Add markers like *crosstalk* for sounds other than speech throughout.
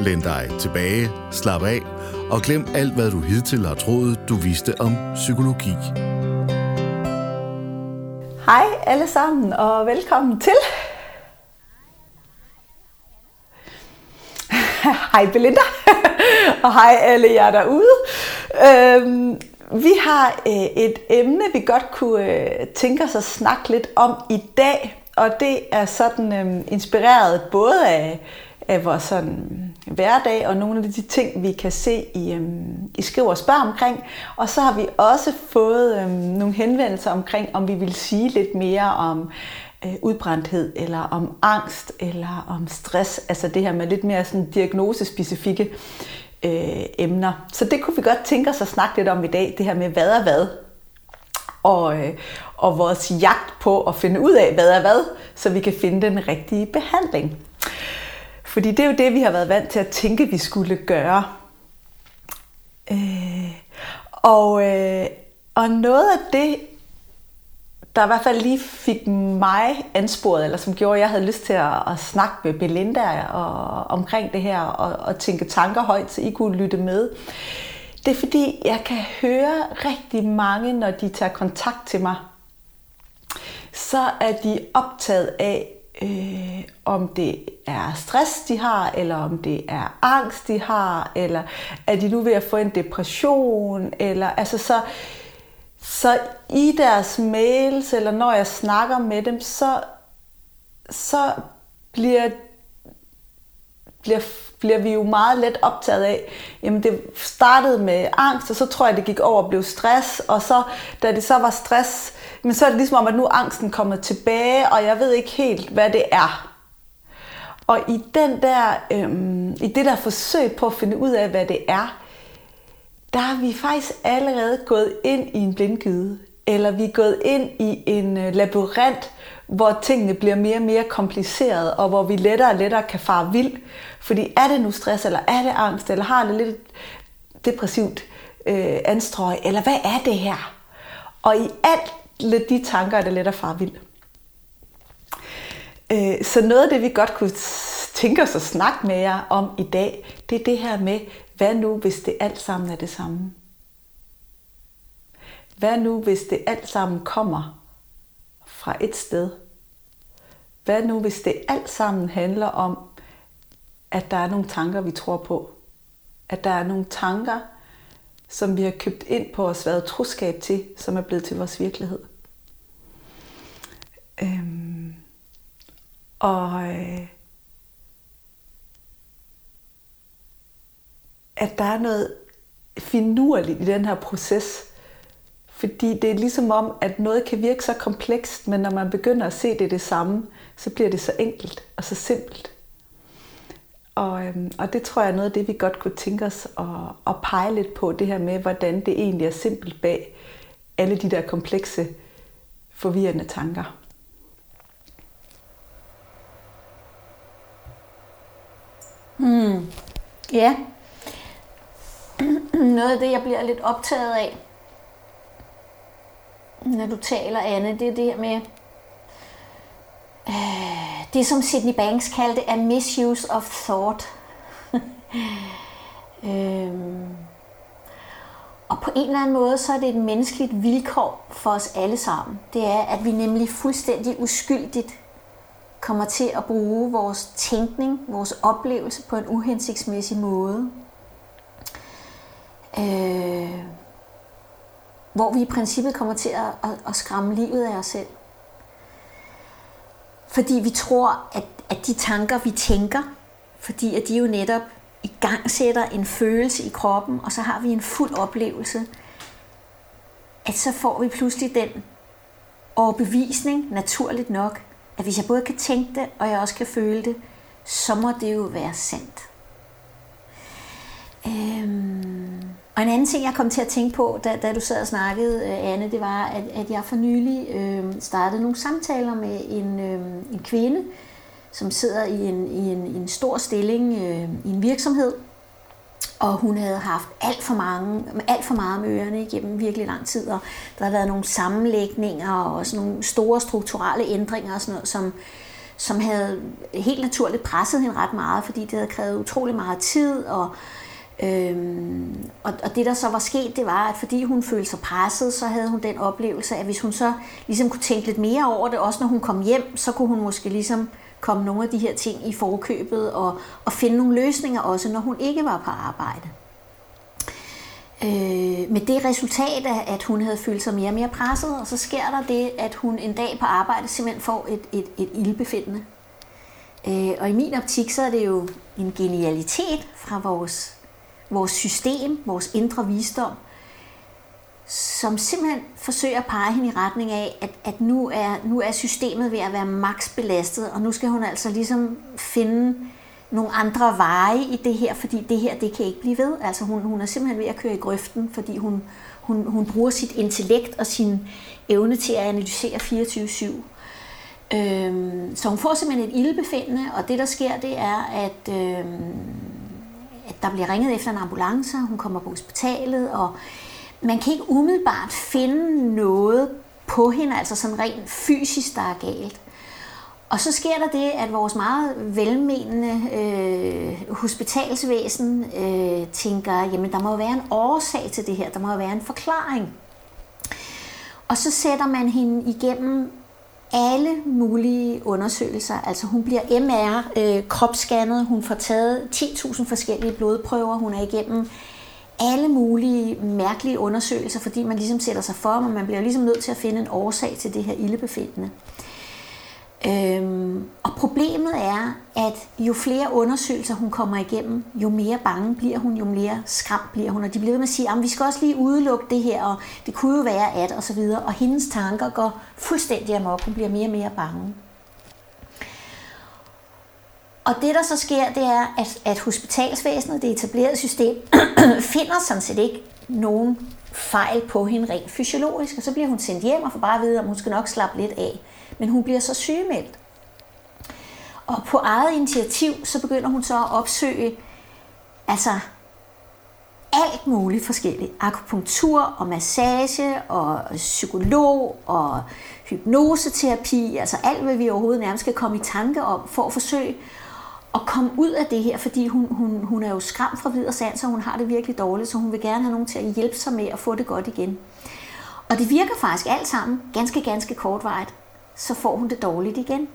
Læn dig tilbage, slap af og glem alt, hvad du hidtil har troet, du vidste om psykologi. Hej alle sammen, og velkommen til. *laughs* hej Belinda, og hej alle jer derude. Øhm, vi har øh, et emne, vi godt kunne øh, tænke os at snakke lidt om i dag, og det er sådan øh, inspireret både af, af vores sådan hverdag og nogle af de ting, vi kan se i, øhm, i skriver og Spørg omkring. Og så har vi også fået øhm, nogle henvendelser omkring, om vi vil sige lidt mere om øh, udbrændthed, eller om angst, eller om stress. Altså det her med lidt mere sådan diagnosespecifikke øh, emner. Så det kunne vi godt tænke os at snakke lidt om i dag, det her med hvad er hvad. Og, øh, og vores jagt på at finde ud af, hvad er hvad, så vi kan finde den rigtige behandling. Fordi det er jo det, vi har været vant til at tænke, vi skulle gøre. Øh, og, øh, og noget af det, der i hvert fald lige fik mig ansporet, eller som gjorde, at jeg havde lyst til at, at snakke med Belinda og, omkring det her, og, og tænke tanker højt, så I kunne lytte med. Det er fordi, jeg kan høre rigtig mange, når de tager kontakt til mig, så er de optaget af, øh, om det er stress, de har, eller om det er angst, de har, eller er de nu ved at få en depression, eller altså så, så i deres mails, eller når jeg snakker med dem, så, så bliver, bliver, bliver vi jo meget let optaget af, jamen det startede med angst, og så tror jeg, det gik over og blev stress, og så da det så var stress, men så er det ligesom om, at nu er angsten kommet tilbage, og jeg ved ikke helt, hvad det er. Og i, den der, øhm, i det der forsøg på at finde ud af, hvad det er, der er vi faktisk allerede gået ind i en blindgyde. Eller vi er gået ind i en øh, labyrint, hvor tingene bliver mere og mere komplicerede, og hvor vi lettere og lettere kan fare vild. Fordi er det nu stress, eller er det angst, eller har det lidt depressivt øh, anstrøg, eller hvad er det her? Og i alt lidt de tanker er det let at fare vild. Øh, så noget af det, vi godt kunne tænke os at snakke med jer om i dag, det er det her med, hvad nu, hvis det alt sammen er det samme? Hvad nu, hvis det alt sammen kommer fra et sted? Hvad nu, hvis det alt sammen handler om, at der er nogle tanker, vi tror på? At der er nogle tanker, som vi har købt ind på os været troskab til, som er blevet til vores virkelighed. Øhm, og øh, at der er noget finurligt i den her proces, fordi det er ligesom om, at noget kan virke så komplekst, men når man begynder at se det det samme, så bliver det så enkelt og så simpelt. Og, øhm, og det tror jeg er noget af det, vi godt kunne tænke os at, at pege lidt på, det her med, hvordan det egentlig er simpelt bag alle de der komplekse, forvirrende tanker. Hmm. Ja. *clears throat* Noget af det, jeg bliver lidt optaget af, når du taler, Anne, det er det her med, øh, det som Sidney Banks kaldte a misuse of thought. *laughs* øhm, og på en eller anden måde, så er det et menneskeligt vilkår for os alle sammen. Det er, at vi nemlig fuldstændig uskyldigt kommer til at bruge vores tænkning, vores oplevelse på en uhensigtsmæssig måde. Øh, hvor vi i princippet kommer til at, at, at skræmme livet af os selv. Fordi vi tror, at, at de tanker, vi tænker, fordi at de jo netop i gang sætter en følelse i kroppen, og så har vi en fuld oplevelse, at så får vi pludselig den overbevisning, naturligt nok, at hvis jeg både kan tænke det, og jeg også kan føle det, så må det jo være sandt. Øhm, og en anden ting, jeg kom til at tænke på, da, da du sad og snakkede, øh, Anne, det var, at, at jeg for nylig øh, startede nogle samtaler med en, øh, en kvinde, som sidder i en, i en, i en stor stilling øh, i en virksomhed, og hun havde haft alt for, mange, alt for meget med ørerne igennem virkelig lang tid, og der havde været nogle sammenlægninger og sådan nogle store strukturelle ændringer og sådan noget, som, som havde helt naturligt presset hende ret meget, fordi det havde krævet utrolig meget tid, og Øhm, og, og det der så var sket, det var, at fordi hun følte sig presset, så havde hun den oplevelse, at hvis hun så ligesom kunne tænke lidt mere over det, også når hun kom hjem, så kunne hun måske ligesom komme nogle af de her ting i forkøbet og, og finde nogle løsninger også, når hun ikke var på arbejde. Øh, med det resultat, at hun havde følt sig mere og mere presset, og så sker der det, at hun en dag på arbejde simpelthen får et, et, et ildbefindende. Øh, og i min optik, så er det jo en genialitet fra vores vores system, vores indre visdom, som simpelthen forsøger at pege hende i retning af, at, at nu, er, nu er systemet ved at være maks belastet, og nu skal hun altså ligesom finde nogle andre veje i det her, fordi det her, det kan ikke blive ved. Altså hun, hun er simpelthen ved at køre i grøften, fordi hun, hun, hun bruger sit intellekt og sin evne til at analysere 24-7. Øhm, så hun får simpelthen et ildbefindende, og det der sker, det er, at øhm, at der bliver ringet efter en ambulance, hun kommer på hospitalet, og man kan ikke umiddelbart finde noget på hende, altså sådan rent fysisk, der er galt. Og så sker der det, at vores meget velmenende øh, hospitalsvæsen øh, tænker, jamen der må være en årsag til det her, der må være en forklaring. Og så sætter man hende igennem alle mulige undersøgelser. Altså hun bliver MR øh, kropsscannet, hun får taget 10.000 forskellige blodprøver, hun er igennem alle mulige mærkelige undersøgelser, fordi man ligesom sætter sig for, og man bliver ligesom nødt til at finde en årsag til det her ildebefindende. Øhm, og problemet er, at jo flere undersøgelser hun kommer igennem, jo mere bange bliver hun, jo mere skræmt bliver hun. Og de bliver ved med at sige, at vi skal også lige udelukke det her, og det kunne jo være at, og så videre. Og hendes tanker går fuldstændig amok. Hun bliver mere og mere bange. Og det, der så sker, det er, at, at hospitalsvæsenet, det etablerede system, *clears throat* finder sådan set ikke nogen fejl på hende rent fysiologisk, og så bliver hun sendt hjem og får bare at vide, at hun skal nok slappe lidt af men hun bliver så sygemeldt. Og på eget initiativ, så begynder hun så at opsøge altså alt muligt forskelligt. Akupunktur og massage og psykolog og hypnoseterapi, altså alt, hvad vi overhovedet nærmest kan komme i tanke om, for at forsøge at komme ud af det her, fordi hun, hun, hun er jo skræmt fra videre sand, så hun har det virkelig dårligt, så hun vil gerne have nogen til at hjælpe sig med at få det godt igen. Og det virker faktisk alt sammen ganske, ganske kortvarigt så får hun det dårligt igen.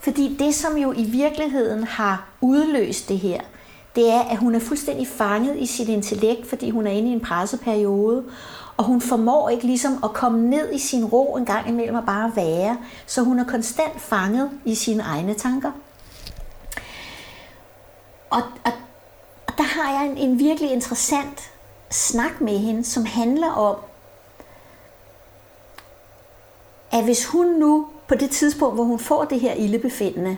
Fordi det, som jo i virkeligheden har udløst det her, det er, at hun er fuldstændig fanget i sit intellekt, fordi hun er inde i en presseperiode, og hun formår ikke ligesom at komme ned i sin ro en gang imellem og bare være, så hun er konstant fanget i sine egne tanker. Og, og, og der har jeg en, en virkelig interessant snak med hende, som handler om, at hvis hun nu på det tidspunkt, hvor hun får det her ildebefindende,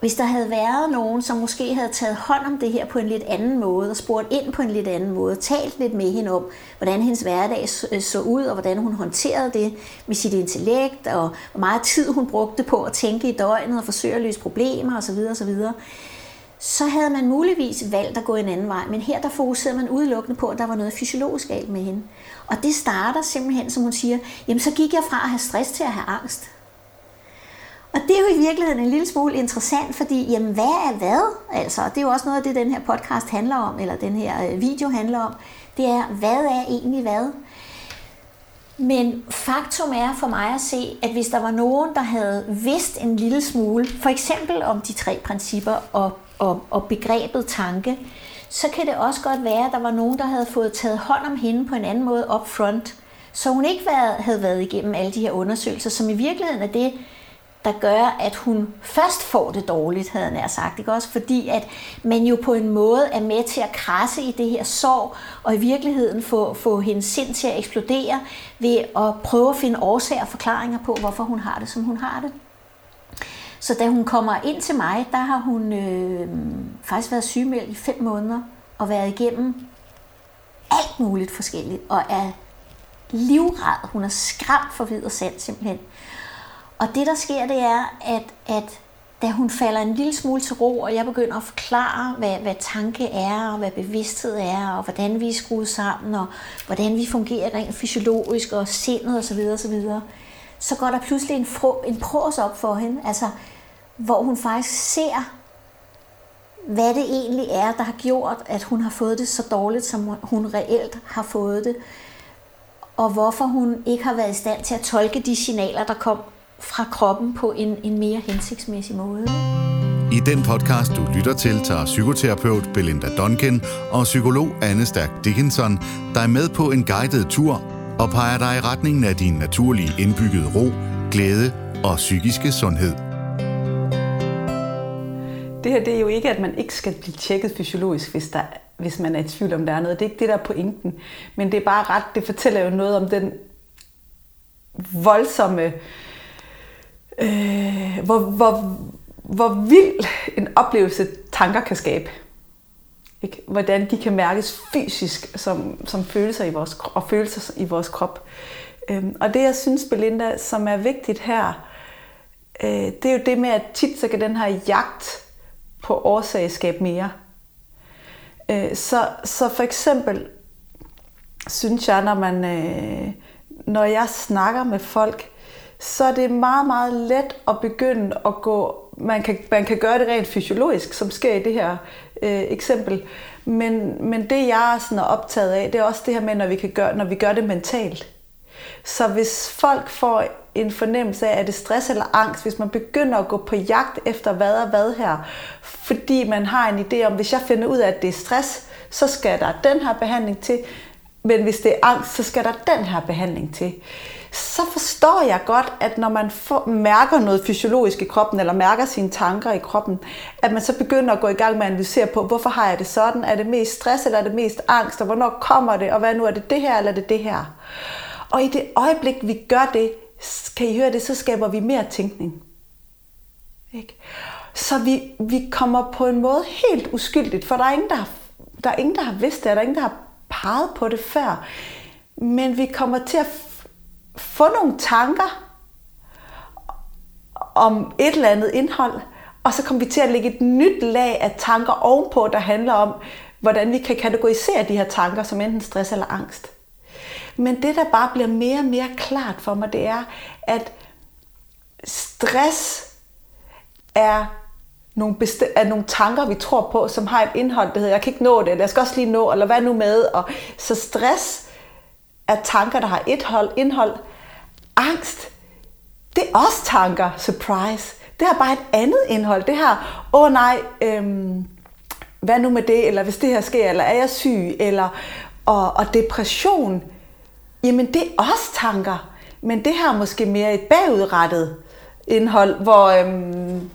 hvis der havde været nogen, som måske havde taget hånd om det her på en lidt anden måde, og spurgt ind på en lidt anden måde, talt lidt med hende om, hvordan hendes hverdag øh, så ud, og hvordan hun håndterede det med sit intellekt, og hvor meget tid hun brugte på at tænke i døgnet og forsøge at løse problemer osv. osv., så havde man muligvis valgt at gå en anden vej. Men her der fokuserede man udelukkende på, at der var noget fysiologisk galt med hende. Og det starter simpelthen, som hun siger, jamen så gik jeg fra at have stress til at have angst. Og det er jo i virkeligheden en lille smule interessant, fordi jamen, hvad er hvad? Altså, det er jo også noget af det, den her podcast handler om, eller den her øh, video handler om. Det er, hvad er egentlig hvad? Men faktum er for mig at se, at hvis der var nogen, der havde vidst en lille smule, for eksempel om de tre principper og, og, og begrebet tanke, så kan det også godt være, at der var nogen, der havde fået taget hånd om hende på en anden måde up front, så hun ikke været, havde været igennem alle de her undersøgelser, som i virkeligheden er det, der gør, at hun først får det dårligt, havde jeg sagt. Ikke? Også fordi, at man jo på en måde er med til at krasse i det her sorg, og i virkeligheden få, få hendes sind til at eksplodere ved at prøve at finde årsager og forklaringer på, hvorfor hun har det, som hun har det. Så da hun kommer ind til mig, der har hun øh, faktisk været sygemeldt i fem måneder og været igennem alt muligt forskelligt, og er livret. Hun er skræmt for vid og sand simpelthen. Og det, der sker, det er, at, at da hun falder en lille smule til ro, og jeg begynder at forklare, hvad, hvad tanke er, og hvad bevidsthed er, og hvordan vi er skruet sammen, og hvordan vi fungerer rent fysiologisk, og sindet osv., osv., så går der pludselig en, fro, en pros op for hende, altså, hvor hun faktisk ser, hvad det egentlig er, der har gjort, at hun har fået det så dårligt, som hun reelt har fået det, og hvorfor hun ikke har været i stand til at tolke de signaler, der kom fra kroppen på en, en mere hensigtsmæssig måde. I den podcast, du lytter til, tager psykoterapeut Belinda Duncan og psykolog Anne Stærk Dickinson dig med på en guided tur og peger dig i retningen af din naturlige indbyggede ro, glæde og psykiske sundhed. Det her det er jo ikke, at man ikke skal blive tjekket fysiologisk, hvis, der, hvis man er i tvivl om, der er noget. Det er ikke det, der er pointen. Men det er bare ret, det fortæller jo noget om den voldsomme øh, hvor, hvor, hvor vild en oplevelse tanker kan skabe. Ikke? Hvordan de kan mærkes fysisk som, som følelser i vores, og følelser i vores krop. Øhm, og det, jeg synes, Belinda, som er vigtigt her, øh, det er jo det med, at tit så kan den her jagt på årsagskab mere. Øh, så, så for eksempel synes jeg, når man, øh, når jeg snakker med folk, så er det meget, meget let at begynde at gå, man kan, man kan gøre det rent fysiologisk, som sker i det her øh, eksempel, men, men det jeg er sådan optaget af, det er også det her med, når vi, kan gøre, når vi gør det mentalt. Så hvis folk får en fornemmelse af, at det stress eller angst, hvis man begynder at gå på jagt efter hvad og hvad her, fordi man har en idé om, hvis jeg finder ud af, at det er stress, så skal der den her behandling til, men hvis det er angst, så skal der den her behandling til så forstår jeg godt, at når man får, mærker noget fysiologisk i kroppen, eller mærker sine tanker i kroppen, at man så begynder at gå i gang med at analysere på, hvorfor har jeg det sådan? Er det mest stress, eller er det mest angst? Og hvornår kommer det? Og hvad nu, er det det her, eller er det det her? Og i det øjeblik, vi gør det, kan I høre det, så skaber vi mere tænkning. Ikke? Så vi, vi kommer på en måde helt uskyldigt, for der er ingen, der har, der er ingen, der har vidst det, der er ingen, der har peget på det før. Men vi kommer til at få nogle tanker om et eller andet indhold, og så kommer vi til at lægge et nyt lag af tanker ovenpå, der handler om, hvordan vi kan kategorisere de her tanker som enten stress eller angst. Men det, der bare bliver mere og mere klart for mig, det er, at stress er nogle, besti- er nogle tanker, vi tror på, som har et indhold, der hedder, jeg kan ikke nå det, eller jeg skal også lige nå, eller hvad nu med. Og, så stress er tanker, der har et hold, indhold, angst, det er også tanker, surprise. Det har bare et andet indhold. Det her, åh oh, nej, øhm, hvad nu med det, eller hvis det her sker, eller er jeg syg, eller, og, og depression, jamen det er også tanker. Men det her er måske mere et bagudrettet indhold, hvor, øhm,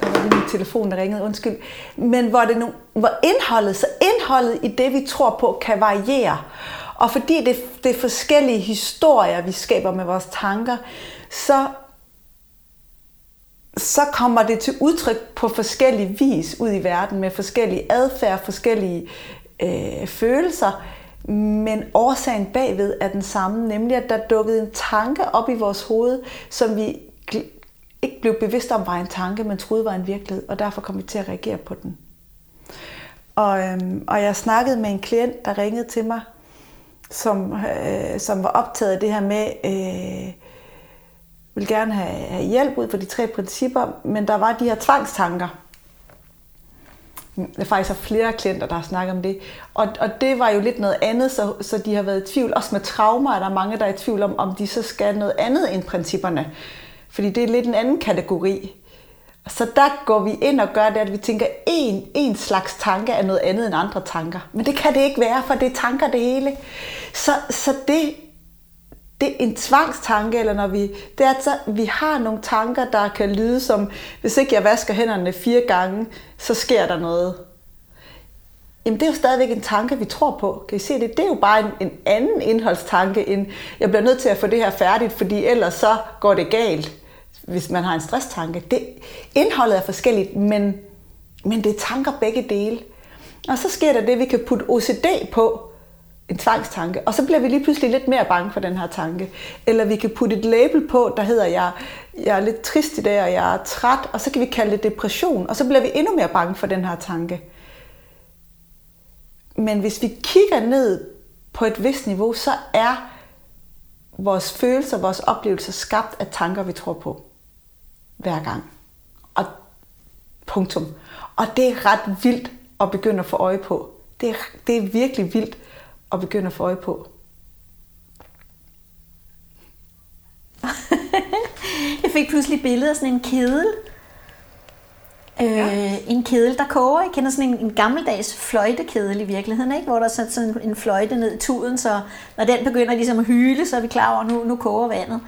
der var lige min telefon, der ringede, undskyld, men hvor, det nu, hvor indholdet, så indholdet i det, vi tror på, kan variere. Og fordi det, det er forskellige historier, vi skaber med vores tanker, så, så kommer det til udtryk på forskellige vis ud i verden, med forskellige adfærd, forskellige øh, følelser. Men årsagen bagved er den samme, nemlig at der dukkede en tanke op i vores hoved, som vi ikke blev bevidst om var en tanke, men troede var en virkelighed, og derfor kom vi til at reagere på den. Og, øhm, og jeg snakkede med en klient, der ringede til mig som, øh, som var optaget af det her med, øh, vil gerne have, have hjælp ud for de tre principper, men der var de her tvangstanker. Der faktisk flere klienter, der har snakket om det. Og, og det var jo lidt noget andet, så, så de har været i tvivl. Også med traumer er der mange, der er i tvivl om, om de så skal noget andet end principperne. Fordi det er lidt en anden kategori. Så der går vi ind og gør det, at vi tænker, at en, en slags tanke er noget andet end andre tanker. Men det kan det ikke være, for det er tanker det hele. Så, så det, det er en tvangstanke, eller når vi, det er, at vi har nogle tanker, der kan lyde som, hvis ikke jeg vasker hænderne fire gange, så sker der noget. Jamen det er jo stadigvæk en tanke, vi tror på. Kan I se det? Det er jo bare en, en anden indholdstanke, end jeg bliver nødt til at få det her færdigt, fordi ellers så går det galt hvis man har en stresstanke. Det, indholdet er forskelligt, men, men det er tanker begge dele. Og så sker der det, at vi kan putte OCD på en tvangstanke, og så bliver vi lige pludselig lidt mere bange for den her tanke. Eller vi kan putte et label på, der hedder, jeg, jeg er lidt trist i dag, og jeg er træt, og så kan vi kalde det depression, og så bliver vi endnu mere bange for den her tanke. Men hvis vi kigger ned på et vist niveau, så er vores følelser, vores oplevelser skabt af tanker, vi tror på. Hver gang. Og punktum. Og det er ret vildt at begynde at få øje på. Det er, det er virkelig vildt at begynde at få øje på. *laughs* jeg fik pludselig billeder af sådan en kedel. Øh, ja. En kedel, der koger. Jeg kender sådan en, en gammeldags fløjtekedel i virkeligheden, ikke? hvor der er sat sådan en fløjte ned i tuden, så når den begynder ligesom at hyle, så er vi klar over, at nu, nu koger vandet.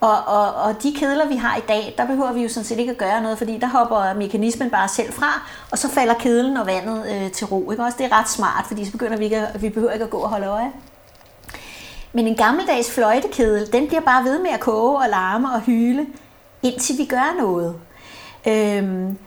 Og, og, og de kedler, vi har i dag, der behøver vi jo sådan set ikke at gøre noget, fordi der hopper mekanismen bare selv fra, og så falder kedlen og vandet øh, til ro. Ikke? Også det er ret smart, fordi så begynder vi ikke at, vi behøver ikke at gå og holde øje. Men en gammeldags fløjtekedel, den bliver bare ved med at koge og larme og hyle, indtil vi gør noget. Øhm,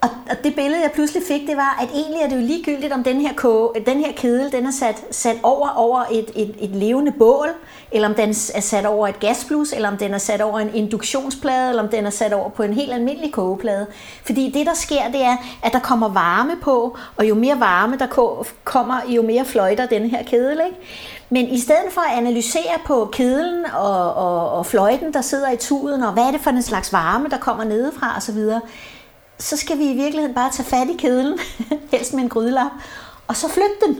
og, og det billede, jeg pludselig fik, det var, at egentlig er det jo ligegyldigt, om den her, koge, den her kedel den er sat, sat over, over et, et, et levende bål, eller om den er sat over et gasblus, eller om den er sat over en induktionsplade, eller om den er sat over på en helt almindelig kogeplade. Fordi det, der sker, det er, at der kommer varme på, og jo mere varme der kommer, jo mere fløjter den her kedel. Ikke? Men i stedet for at analysere på kedlen og, og, og fløjten, der sidder i tuden, og hvad er det for en slags varme, der kommer nedefra osv., så skal vi i virkeligheden bare tage fat i kedlen, *laughs* helst med en grydelap, og så flytte den.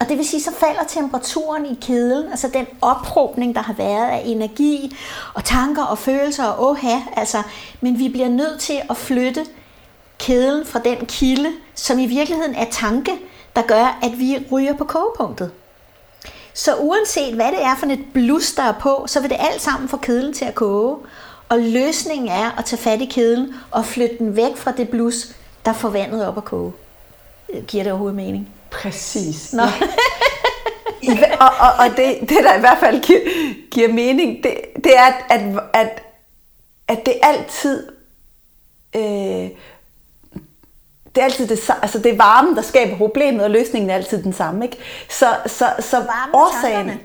Og det vil sige, så falder temperaturen i kedlen, altså den ophobning, der har været af energi og tanker og følelser og åha, altså, men vi bliver nødt til at flytte kedlen fra den kilde, som i virkeligheden er tanke, der gør, at vi ryger på kogepunktet. Så uanset hvad det er for et blus, der er på, så vil det alt sammen få kedlen til at koge. Og løsningen er at tage fat i kedlen og flytte den væk fra det blus, der får vandet op at koge. Giver det overhovedet mening? Præcis. Nå. Ja. og og, og det, det, der i hvert fald giver, giver mening, det, det er, at, at, at det altid... Øh, det er altid det, altså det er varmen, der skaber problemet, og løsningen er altid den samme. Ikke? Så, så, så Varme årsagen... Tankerne.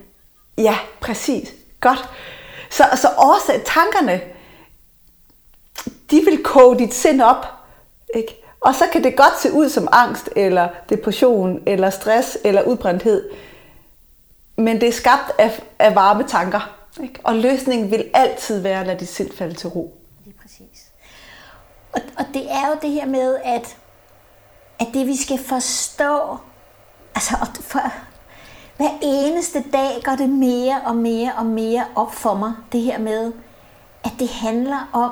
Ja, præcis. Godt. Så, så årsag, tankerne, de vil koge dit sind op. Ikke? Og så kan det godt se ud som angst, eller depression, eller stress, eller udbrændthed. Men det er skabt af, af varme tanker. Ikke? Og løsningen vil altid være at lade dit sind falde til ro. Det er præcis. Og, og det er jo det her med, at, at det vi skal forstå, altså for, hver eneste dag går det mere og mere og mere op for mig, det her med, at det handler om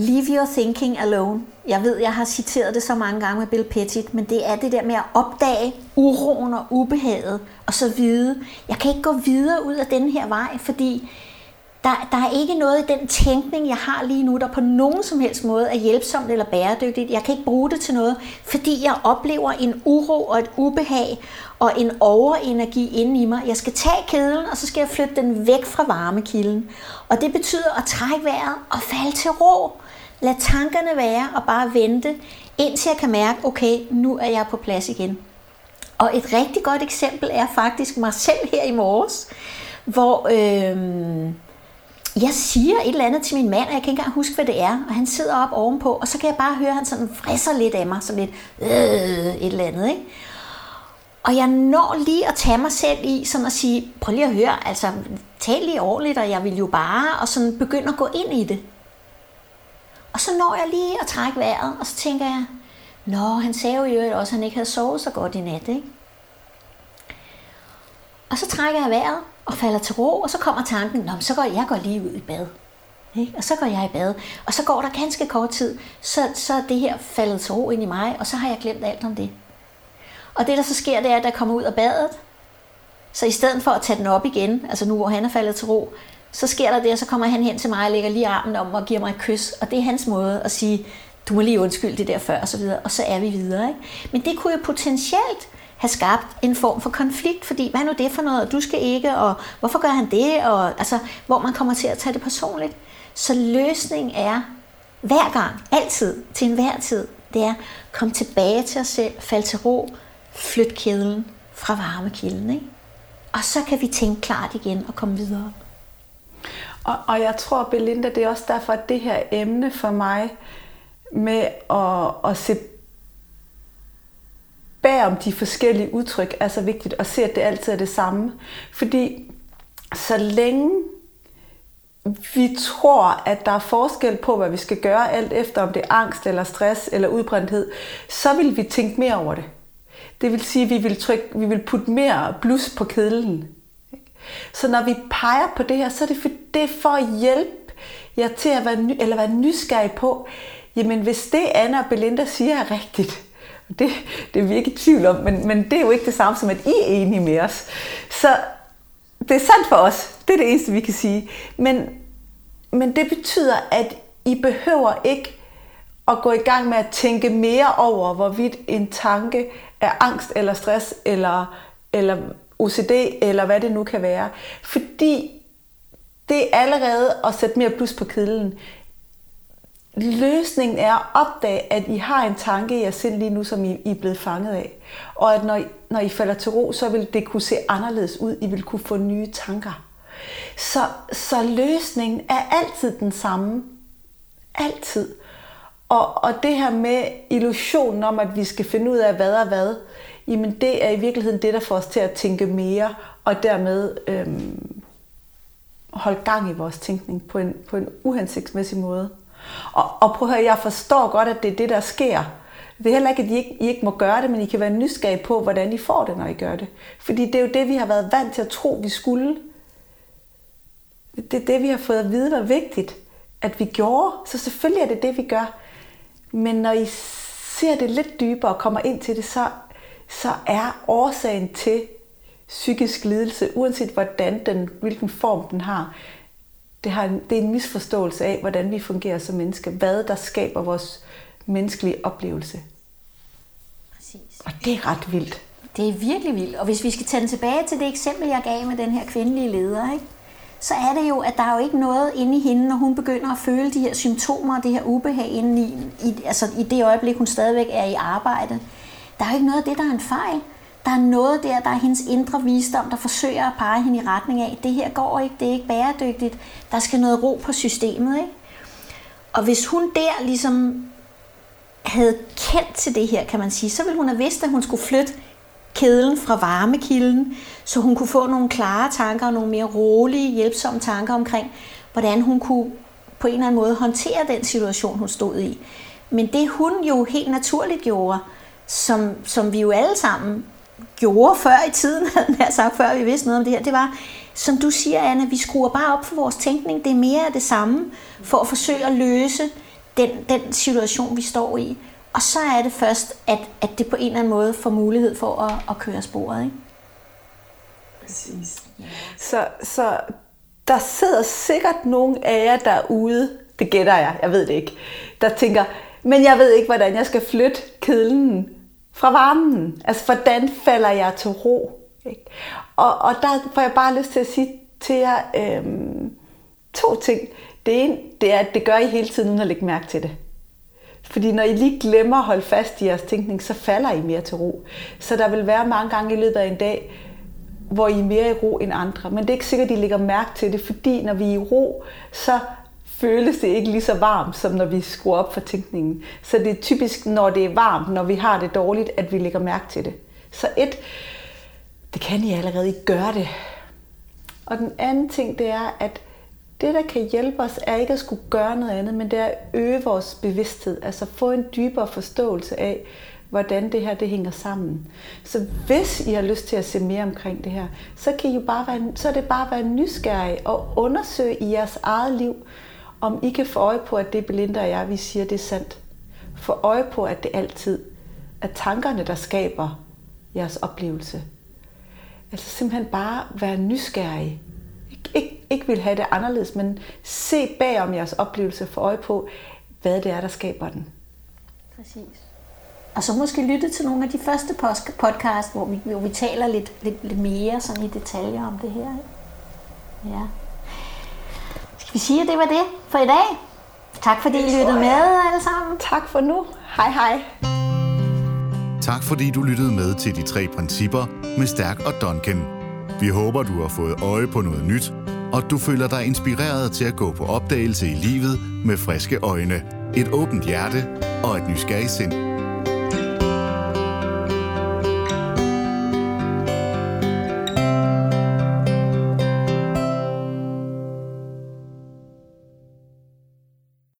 Leave your thinking alone. Jeg ved, jeg har citeret det så mange gange med Bill Pettit, men det er det der med at opdage uroen og ubehaget, og så vide, jeg kan ikke gå videre ud af den her vej, fordi der, der er ikke noget i den tænkning, jeg har lige nu, der på nogen som helst måde er hjælpsomt eller bæredygtigt. Jeg kan ikke bruge det til noget, fordi jeg oplever en uro og et ubehag og en overenergi inde i mig. Jeg skal tage kedlen, og så skal jeg flytte den væk fra varmekilden. Og det betyder at trække vejret og falde til ro. Lad tankerne være og bare vente, indtil jeg kan mærke, okay, nu er jeg på plads igen. Og et rigtig godt eksempel er faktisk mig selv her i morges, hvor øh, jeg siger et eller andet til min mand, og jeg kan ikke engang huske, hvad det er, og han sidder op ovenpå, og så kan jeg bare høre, at han sådan frisser lidt af mig, sådan lidt øh, et eller andet, ikke? Og jeg når lige at tage mig selv i, sådan at sige, prøv lige at høre, altså tal lige ordentligt, og jeg vil jo bare, og sådan begynde at gå ind i det. Og så når jeg lige at trække vejret, og så tænker jeg, Nå, han sagde jo også, at han ikke havde sovet så godt i nat, ikke? Og så trækker jeg vejret og falder til ro, og så kommer tanken, Nå, så går jeg går lige ud i bad. Ikke? Og så går jeg i bad. Og så går der ganske kort tid, så, så er det her faldet til ro ind i mig, og så har jeg glemt alt om det. Og det, der så sker, det er, at der kommer ud af badet, så i stedet for at tage den op igen, altså nu hvor han er faldet til ro, så sker der det, og så kommer han hen til mig og lægger lige armen om og giver mig et kys. Og det er hans måde at sige, du må lige undskylde det der før, og så videre, og så er vi videre. Ikke? Men det kunne jo potentielt have skabt en form for konflikt, fordi hvad er nu det for noget, og du skal ikke, og hvorfor gør han det, og altså, hvor man kommer til at tage det personligt. Så løsningen er hver gang, altid, til enhver tid, det er, kom tilbage til os selv, fald til ro, flyt kedlen fra varmekilden. Ikke? Og så kan vi tænke klart igen og komme videre. Og, og jeg tror, Belinda, det er også derfor, at det her emne for mig med at, at se bag om de forskellige udtryk er så vigtigt og se, at det altid er det samme. Fordi så længe vi tror, at der er forskel på, hvad vi skal gøre, alt efter om det er angst eller stress eller udbrændthed, så vil vi tænke mere over det. Det vil sige, at vi vil, trykke, vi vil putte mere blus på kedlen. Så når vi peger på det her, så er det for, det er for at hjælpe jer til at være, ny, eller være nysgerrig på, jamen hvis det Anna og Belinda siger er rigtigt, det, det er vi ikke i tvivl om, men, men det er jo ikke det samme som, at I er enige med os. Så det er sandt for os. Det er det eneste, vi kan sige. Men, men det betyder, at I behøver ikke at gå i gang med at tænke mere over, hvorvidt en tanke er angst eller stress eller, eller OCD eller hvad det nu kan være. Fordi det er allerede at sætte mere plus på kedlen. Løsningen er at opdage, at I har en tanke i jeres sind lige nu, som I, I er blevet fanget af. Og at når I, når I falder til ro, så vil det kunne se anderledes ud. I vil kunne få nye tanker. Så, så løsningen er altid den samme. Altid. Og, og det her med illusionen om, at vi skal finde ud af hvad og hvad, jamen det er i virkeligheden det, der får os til at tænke mere, og dermed øhm, holde gang i vores tænkning på en, på en uhensigtsmæssig måde. Og, og prøv at høre, jeg forstår godt, at det er det, der sker. Det er heller ikke, at I ikke, I ikke må gøre det, men I kan være nysgerrige på, hvordan I får det, når I gør det. Fordi det er jo det, vi har været vant til at tro, vi skulle. Det er det, vi har fået at vide var vigtigt, at vi gjorde. Så selvfølgelig er det det, vi gør. Men når I ser det lidt dybere og kommer ind til det, så, så er årsagen til psykisk lidelse, uanset hvordan den, hvilken form den har, det, har det er en misforståelse af, hvordan vi fungerer som mennesker. Hvad der skaber vores menneskelige oplevelse. Præcis. Og det er ret vildt. Det er virkelig vildt. Og hvis vi skal tage den tilbage til det eksempel, jeg gav med den her kvindelige leder, ikke? så er det jo, at der er jo ikke noget inde i hende, når hun begynder at føle de her symptomer og det her ubehag inde i, i, altså i det øjeblik, hun stadigvæk er i arbejde. Der er jo ikke noget af det, der er en fejl. Der er noget der, der er hendes indre visdom, der forsøger at pege hende i retning af, det her går ikke, det er ikke bæredygtigt, der skal noget ro på systemet. Ikke? Og hvis hun der ligesom havde kendt til det her, kan man sige, så ville hun have vidst, at hun skulle flytte kedlen fra varmekilden, så hun kunne få nogle klare tanker og nogle mere rolige, hjælpsomme tanker omkring, hvordan hun kunne på en eller anden måde håndtere den situation, hun stod i. Men det hun jo helt naturligt gjorde, som, som vi jo alle sammen gjorde før i tiden, *laughs* havde sagt, før vi vidste noget om det her, det var, som du siger, Anna, vi skruer bare op for vores tænkning. Det er mere af det samme, for at forsøge at løse den, den situation, vi står i. Og så er det først, at, at det på en eller anden måde får mulighed for at, at køre sporet. Ikke? Præcis. Så, så der sidder sikkert nogen af jer derude, det gætter jeg, jeg ved det ikke, der tænker, men jeg ved ikke, hvordan jeg skal flytte kedlen fra varmen. Altså, hvordan falder jeg til ro? Ikke? Og, og der får jeg bare lyst til at sige til jer øhm, to ting. Det ene, det er, at det gør I hele tiden, uden at lægge mærke til det. Fordi når I lige glemmer at holde fast i jeres tænkning, så falder I mere til ro. Så der vil være mange gange i løbet af en dag, hvor I er mere i ro end andre. Men det er ikke sikkert, at I lægger mærke til det, fordi når vi er i ro, så føles det ikke lige så varmt, som når vi skruer op for tænkningen. Så det er typisk, når det er varmt, når vi har det dårligt, at vi lægger mærke til det. Så et, det kan I allerede, I gøre det. Og den anden ting, det er, at det, der kan hjælpe os, er ikke at skulle gøre noget andet, men det er at øge vores bevidsthed. Altså få en dybere forståelse af, hvordan det her det hænger sammen. Så hvis I har lyst til at se mere omkring det her, så, kan I jo bare være, så er det bare at være nysgerrig og undersøge i jeres eget liv, om I kan få øje på, at det Belinda og jeg, vi siger, det er sandt. Få øje på, at det altid er tankerne, der skaber jeres oplevelse. Altså simpelthen bare være nysgerrig. Ik- ikke, ikke vil have det anderledes, men se bag om jeres oplevelse, få øje på, hvad det er, der skaber den. Præcis. Og så måske lytte til nogle af de første podcast, hvor vi, hvor vi taler lidt, lidt, lidt mere sådan i detaljer om det her. Ikke? Ja. Vi sige, at det var det for i dag? Tak fordi I lyttede med alle sammen. Tak for nu. Hej hej. Tak fordi du lyttede med til de tre principper med Stærk og Duncan. Vi håber, du har fået øje på noget nyt, og du føler dig inspireret til at gå på opdagelse i livet med friske øjne, et åbent hjerte og et nysgerrigt sind.